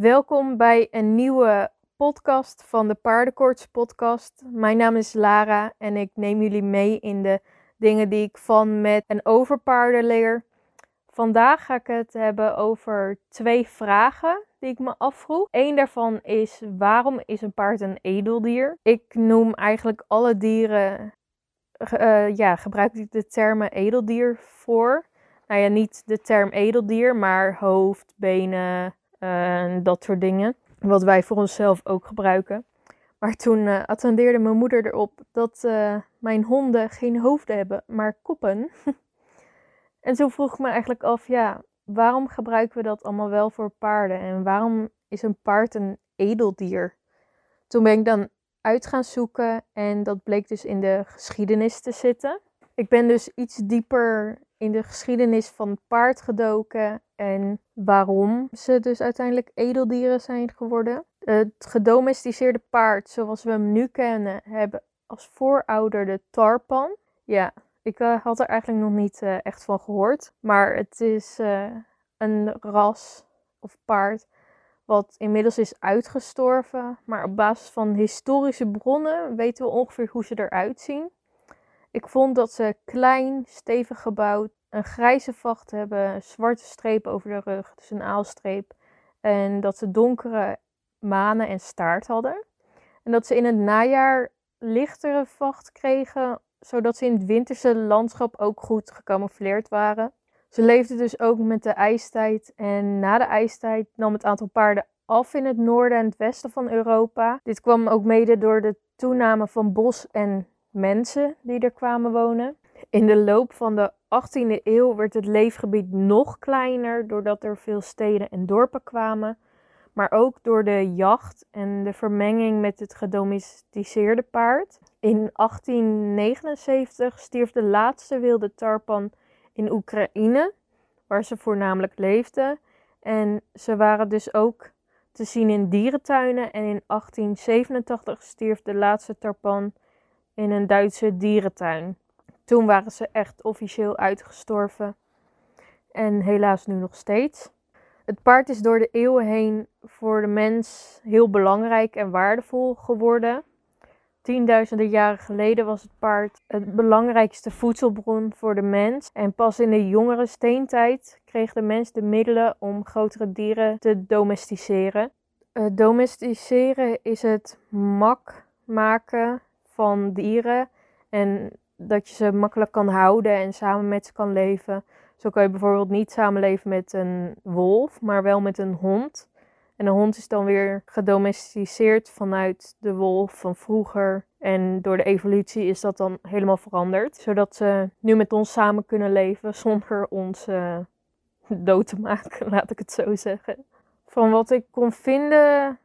Welkom bij een nieuwe podcast van de Paardenkoorts podcast. Mijn naam is Lara en ik neem jullie mee in de dingen die ik van, met en over paarden leer. Vandaag ga ik het hebben over twee vragen die ik me afvroeg. Eén daarvan is waarom is een paard een edeldier? Ik noem eigenlijk alle dieren, uh, ja, gebruik ik de termen edeldier voor. Nou ja, niet de term edeldier, maar hoofd, benen, uh, dat soort dingen. Wat wij voor onszelf ook gebruiken. Maar toen uh, attendeerde mijn moeder erop dat uh, mijn honden geen hoofden hebben, maar koppen. en toen vroeg ik me eigenlijk af, ja, waarom gebruiken we dat allemaal wel voor paarden? En waarom is een paard een edeldier? Toen ben ik dan uit gaan zoeken en dat bleek dus in de geschiedenis te zitten. Ik ben dus iets dieper in de geschiedenis van het paard gedoken en waarom ze dus uiteindelijk edeldieren zijn geworden. Het gedomesticeerde paard, zoals we hem nu kennen, hebben als voorouder de tarpan. Ja, ik uh, had er eigenlijk nog niet uh, echt van gehoord, maar het is uh, een ras of paard wat inmiddels is uitgestorven. Maar op basis van historische bronnen weten we ongeveer hoe ze eruit zien. Ik vond dat ze klein, stevig gebouwd, een grijze vacht hebben, zwarte streep over de rug, dus een aalstreep. En dat ze donkere manen en staart hadden. En dat ze in het najaar lichtere vacht kregen, zodat ze in het winterse landschap ook goed gecamoufleerd waren. Ze leefden dus ook met de ijstijd en na de ijstijd nam het aantal paarden af in het noorden en het westen van Europa. Dit kwam ook mede door de toename van bos en mensen die er kwamen wonen. In de loop van de 18e eeuw werd het leefgebied nog kleiner doordat er veel steden en dorpen kwamen, maar ook door de jacht en de vermenging met het gedomesticeerde paard. In 1879 stierf de laatste wilde tarpan in Oekraïne, waar ze voornamelijk leefden. En ze waren dus ook te zien in dierentuinen. En in 1887 stierf de laatste tarpan in een Duitse dierentuin. Toen waren ze echt officieel uitgestorven. En helaas nu nog steeds. Het paard is door de eeuwen heen voor de mens heel belangrijk en waardevol geworden. Tienduizenden jaren geleden was het paard het belangrijkste voedselbron voor de mens. En pas in de jongere steentijd kreeg de mens de middelen om grotere dieren te domesticeren. Het domesticeren is het mak maken van dieren en dat je ze makkelijk kan houden en samen met ze kan leven. Zo kan je bijvoorbeeld niet samenleven met een wolf, maar wel met een hond. En een hond is dan weer gedomesticeerd vanuit de wolf van vroeger. En door de evolutie is dat dan helemaal veranderd. Zodat ze nu met ons samen kunnen leven zonder ons dood te maken, laat ik het zo zeggen. Van wat ik kon vinden,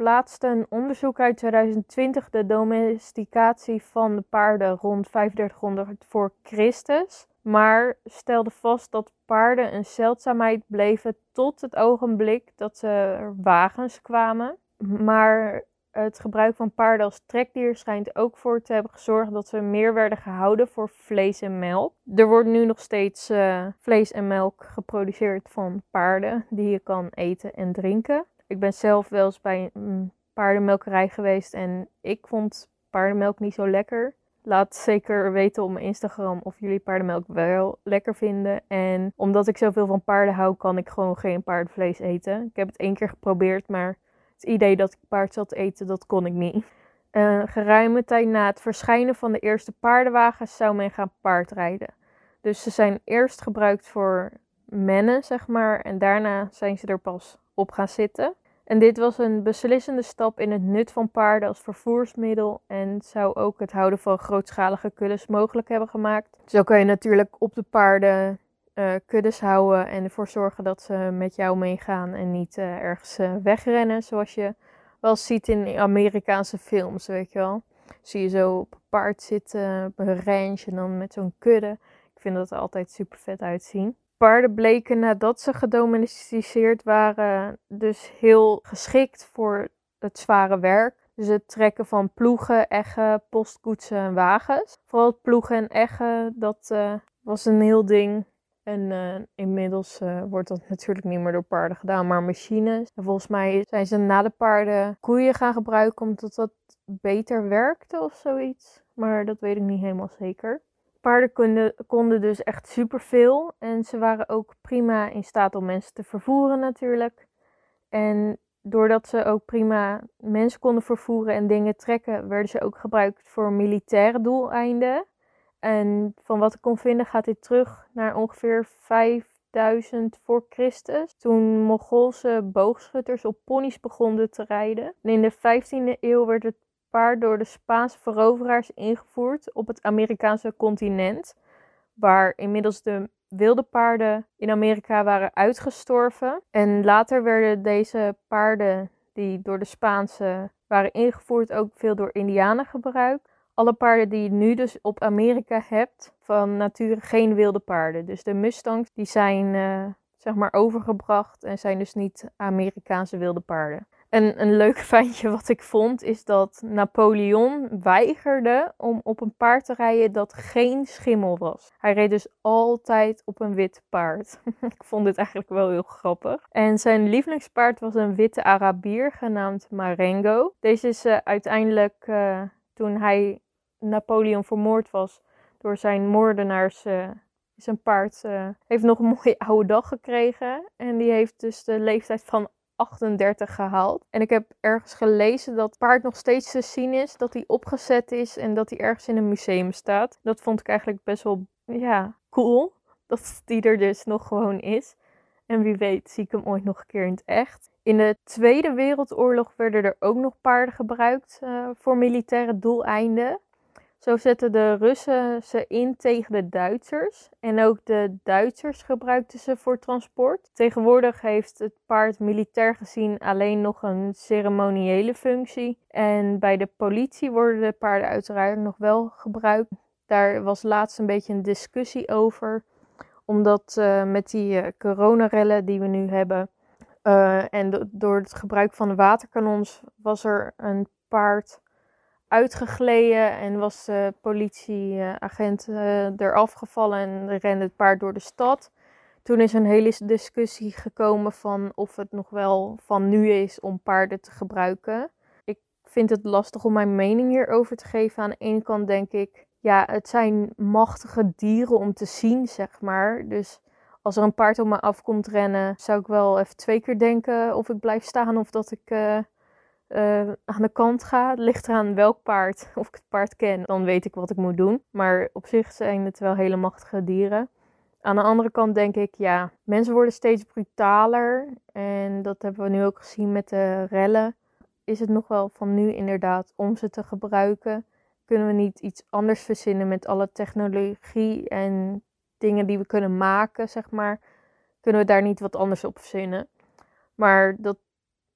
plaatste een onderzoek uit 2020 de domesticatie van de paarden rond 3500 voor Christus maar stelde vast dat paarden een zeldzaamheid bleven tot het ogenblik dat ze wagens kwamen. Maar het gebruik van paarden als trekdier schijnt ook voor te hebben gezorgd dat ze meer werden gehouden voor vlees en melk. Er wordt nu nog steeds uh, vlees en melk geproduceerd van paarden die je kan eten en drinken. Ik ben zelf wel eens bij een paardenmelkerij geweest en ik vond paardenmelk niet zo lekker. Laat zeker weten op mijn Instagram of jullie paardenmelk wel lekker vinden. En omdat ik zoveel van paarden hou, kan ik gewoon geen paardenvlees eten. Ik heb het één keer geprobeerd, maar het idee dat ik paard zat eten, dat kon ik niet. Uh, geruime tijd na het verschijnen van de eerste paardenwagens zou men gaan paardrijden. Dus ze zijn eerst gebruikt voor mennen, zeg maar, en daarna zijn ze er pas op gaan zitten. En dit was een beslissende stap in het nut van paarden als vervoersmiddel en zou ook het houden van grootschalige kuddes mogelijk hebben gemaakt. Zo kan je natuurlijk op de paarden uh, kuddes houden en ervoor zorgen dat ze met jou meegaan en niet uh, ergens uh, wegrennen, zoals je wel ziet in Amerikaanse films, weet je wel. Zie je zo op een paard zitten, op een ranch en dan met zo'n kudde. Ik vind dat er altijd super vet uitzien paarden bleken nadat ze gedomesticeerd waren, dus heel geschikt voor het zware werk. Dus het trekken van ploegen, eggen, postkoetsen en wagens. Vooral ploegen en eggen, dat uh, was een heel ding. En uh, inmiddels uh, wordt dat natuurlijk niet meer door paarden gedaan, maar machines. En volgens mij zijn ze na de paarden koeien gaan gebruiken omdat dat beter werkte of zoiets. Maar dat weet ik niet helemaal zeker. Paarden konden, dus echt superveel. En ze waren ook prima in staat om mensen te vervoeren natuurlijk. En doordat ze ook prima mensen konden vervoeren en dingen trekken, werden ze ook gebruikt voor militaire doeleinden. En van wat ik kon vinden gaat dit terug naar ongeveer 5000 voor Christus. Toen Mongoolse boogschutters op ponies begonnen te rijden. En in de 15e eeuw werd het paard door de Spaanse veroveraars ingevoerd op het Amerikaanse continent. Waar inmiddels de wilde paarden in Amerika waren uitgestorven. En later werden deze paarden die door de Spaanse waren ingevoerd ook veel door Indianen gebruikt. Alle paarden die je nu dus op Amerika hebt, van nature geen wilde paarden. Dus de Mustangs die zijn uh, zeg maar overgebracht en zijn dus niet Amerikaanse wilde paarden. En een leuk feitje wat ik vond is dat Napoleon weigerde om op een paard te rijden dat geen schimmel was. Hij reed dus altijd op een wit paard. ik vond dit eigenlijk wel heel grappig. En zijn lievelingspaard was een witte Arabier genaamd Marengo. Deze is uh, uiteindelijk uh, toen hij Napoleon vermoord was door zijn moordenaars. Uh, zijn paard heeft nog een mooie oude dag gekregen. En die heeft dus de leeftijd van 38 gehaald. En ik heb ergens gelezen dat het paard nog steeds te zien is, dat hij opgezet is en dat hij ergens in een museum staat. Dat vond ik eigenlijk best wel, ja, cool. Dat die er dus nog gewoon is. En wie weet zie ik hem ooit nog een keer in het echt. In de Tweede Wereldoorlog werden er ook nog paarden gebruikt uh, voor militaire doeleinden. Zo zetten de Russen ze in tegen de Duitsers. En ook de Duitsers gebruikten ze voor transport. Tegenwoordig heeft het paard militair gezien alleen nog een ceremoniële functie. En bij de politie worden de paarden uiteraard nog wel gebruikt. Daar was laatst een beetje een discussie over. Omdat uh, met die uh, coronarellen die we nu hebben. Uh, en door het gebruik van de waterkanons was er een paard uitgegleden en was de politieagent uh, eraf gevallen en rende het paard door de stad. Toen is een hele discussie gekomen van of het nog wel van nu is om paarden te gebruiken. Ik vind het lastig om mijn mening hierover te geven. Aan de ene kant denk ik, ja, het zijn machtige dieren om te zien, zeg maar. Dus als er een paard op me afkomt rennen, zou ik wel even twee keer denken of ik blijf staan of dat ik... Uh, uh, aan de kant ga. Het ligt eraan welk paard, of ik het paard ken, dan weet ik wat ik moet doen. Maar op zich zijn het wel hele machtige dieren. Aan de andere kant denk ik, ja, mensen worden steeds brutaler. En dat hebben we nu ook gezien met de rellen. Is het nog wel van nu inderdaad om ze te gebruiken? Kunnen we niet iets anders verzinnen met alle technologie en dingen die we kunnen maken, zeg maar? Kunnen we daar niet wat anders op verzinnen? Maar dat,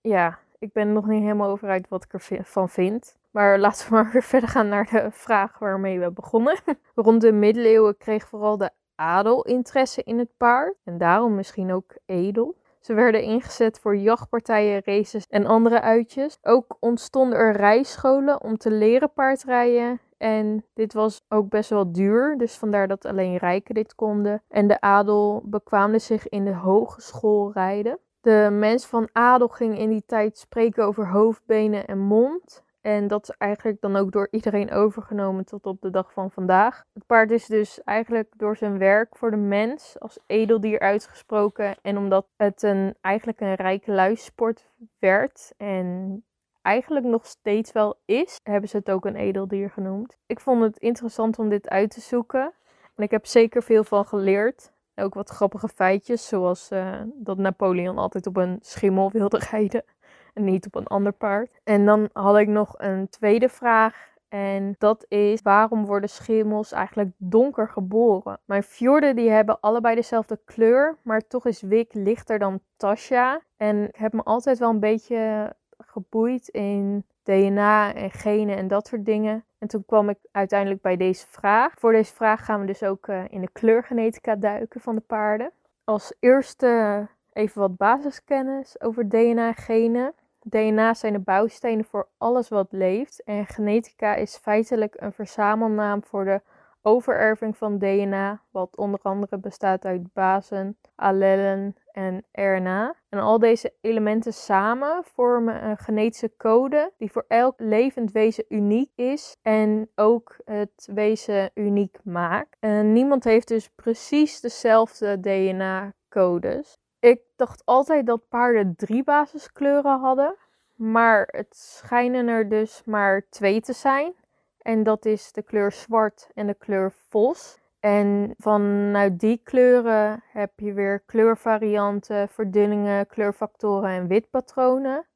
ja, ik ben nog niet helemaal over uit wat ik ervan vind. Maar laten we maar weer verder gaan naar de vraag waarmee we begonnen. Rond de middeleeuwen kreeg vooral de adel interesse in het paard. En daarom misschien ook edel. Ze werden ingezet voor jachtpartijen, races en andere uitjes. Ook ontstonden er rijscholen om te leren paardrijden. En dit was ook best wel duur, dus vandaar dat alleen rijken dit konden. En de adel bekwaamde zich in de hogeschool rijden. De mens van adel ging in die tijd spreken over hoofd, benen en mond. En dat is eigenlijk dan ook door iedereen overgenomen tot op de dag van vandaag. Het paard is dus eigenlijk door zijn werk voor de mens als edeldier uitgesproken. En omdat het een, eigenlijk een rijke luisport werd en eigenlijk nog steeds wel is, hebben ze het ook een edeldier genoemd. Ik vond het interessant om dit uit te zoeken. En ik heb zeker veel van geleerd. Ook wat grappige feitjes, zoals uh, dat Napoleon altijd op een schimmel wilde rijden en niet op een ander paard. En dan had ik nog een tweede vraag. En dat is waarom worden schimmels eigenlijk donker geboren? Mijn fjorden die hebben allebei dezelfde kleur, maar toch is Wik lichter dan Tasha. En ik heb me altijd wel een beetje geboeid in DNA en genen en dat soort dingen. En toen kwam ik uiteindelijk bij deze vraag. Voor deze vraag gaan we dus ook uh, in de kleurgenetica duiken van de paarden. Als eerste even wat basiskennis over DNA en genen. DNA zijn de bouwstenen voor alles wat leeft. En genetica is feitelijk een verzamelnaam voor de overerving van DNA, wat onder andere bestaat uit basen, allelen en RNA. En al deze elementen samen vormen een genetische code die voor elk levend wezen uniek is en ook het wezen uniek maakt. En niemand heeft dus precies dezelfde DNA-codes. Ik dacht altijd dat paarden drie basiskleuren hadden, maar het schijnen er dus maar twee te zijn. En dat is de kleur zwart en de kleur vos. En vanuit die kleuren heb je weer kleurvarianten, verdunningen, kleurfactoren en witpatronen.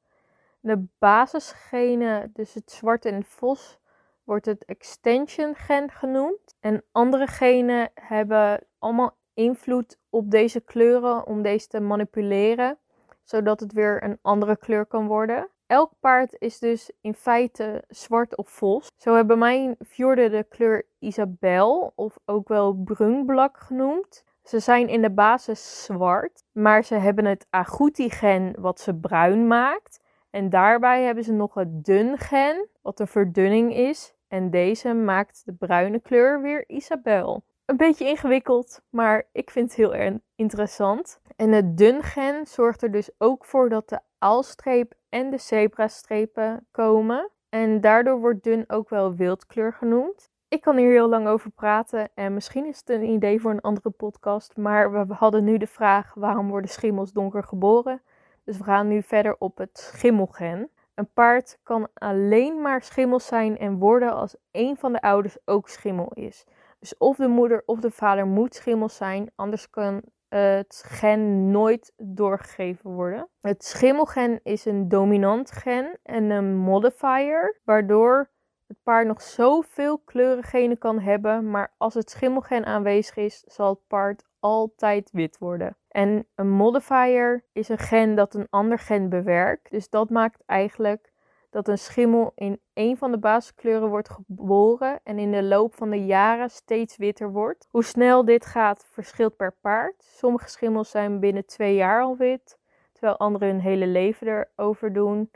De basisgenen, dus het zwart en het vos, wordt het extension gen genoemd. En andere genen hebben allemaal invloed op deze kleuren om deze te manipuleren, zodat het weer een andere kleur kan worden. Elk paard is dus in feite zwart of vos. Zo hebben mijn fjorden de kleur Isabel, of ook wel brunblak genoemd. Ze zijn in de basis zwart, maar ze hebben het agouti-gen wat ze bruin maakt. En daarbij hebben ze nog het dun-gen, wat een verdunning is. En deze maakt de bruine kleur weer Isabel. Een beetje ingewikkeld, maar ik vind het heel erg interessant. En het dun-gen zorgt er dus ook voor dat de aalstreep en de zebrastrepen komen. En daardoor wordt dun ook wel wildkleur genoemd. Ik kan hier heel lang over praten en misschien is het een idee voor een andere podcast. Maar we hadden nu de vraag waarom worden schimmels donker geboren? Dus we gaan nu verder op het schimmelgen. Een paard kan alleen maar schimmel zijn en worden als een van de ouders ook schimmel is. Dus of de moeder of de vader moet schimmel zijn, anders kan het gen nooit doorgegeven worden. Het schimmelgen is een dominant gen en een modifier, waardoor het paard nog zoveel kleurengenen kan hebben, maar als het schimmelgen aanwezig is, zal het paard altijd wit worden. En een modifier is een gen dat een ander gen bewerkt, dus dat maakt eigenlijk dat een schimmel in een van de basiskleuren wordt geboren en in de loop van de jaren steeds witter wordt. Hoe snel dit gaat verschilt per paard. Sommige schimmels zijn binnen twee jaar al wit, terwijl andere hun hele leven erover doen.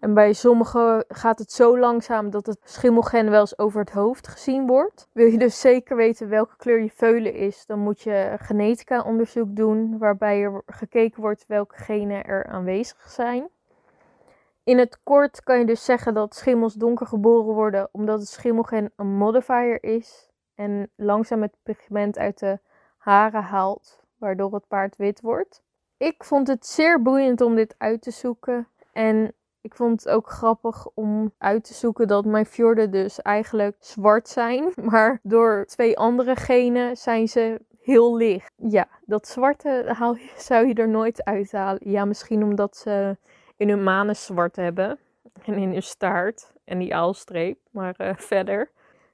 En bij sommigen gaat het zo langzaam dat het schimmelgen wel eens over het hoofd gezien wordt. Wil je dus zeker weten welke kleur je veulen is, dan moet je genetica onderzoek doen, waarbij er gekeken wordt welke genen er aanwezig zijn. In het kort kan je dus zeggen dat schimmels donker geboren worden omdat het schimmelgen een modifier is en langzaam het pigment uit de haren haalt, waardoor het paard wit wordt. Ik vond het zeer boeiend om dit uit te zoeken en ik vond het ook grappig om uit te zoeken dat mijn fjorden dus eigenlijk zwart zijn, maar door twee andere genen zijn ze heel licht. Ja, dat zwarte haal, zou je er nooit uithalen. Ja, misschien omdat ze in hun manen zwart hebben. En in hun staart. En die aalstreep. Maar uh, verder.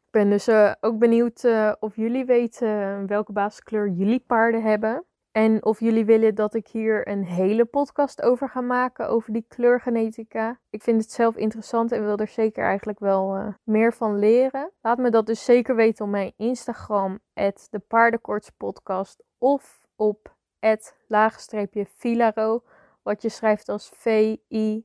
Ik ben dus uh, ook benieuwd uh, of jullie weten welke basiskleur jullie paarden hebben. En of jullie willen dat ik hier een hele podcast over ga maken, over die kleurgenetica. Ik vind het zelf interessant en wil er zeker eigenlijk wel meer van leren. Laat me dat dus zeker weten op mijn Instagram, de paardenkortspodcast. Of op het Filaro wat je schrijft als V-I-L-A-R-O.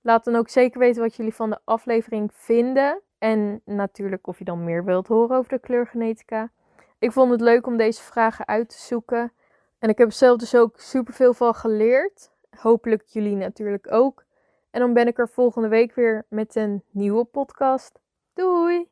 Laat dan ook zeker weten wat jullie van de aflevering vinden. En natuurlijk of je dan meer wilt horen over de kleurgenetica. Ik vond het leuk om deze vragen uit te zoeken. En ik heb zelf dus ook super veel van geleerd. Hopelijk jullie natuurlijk ook. En dan ben ik er volgende week weer met een nieuwe podcast. Doei!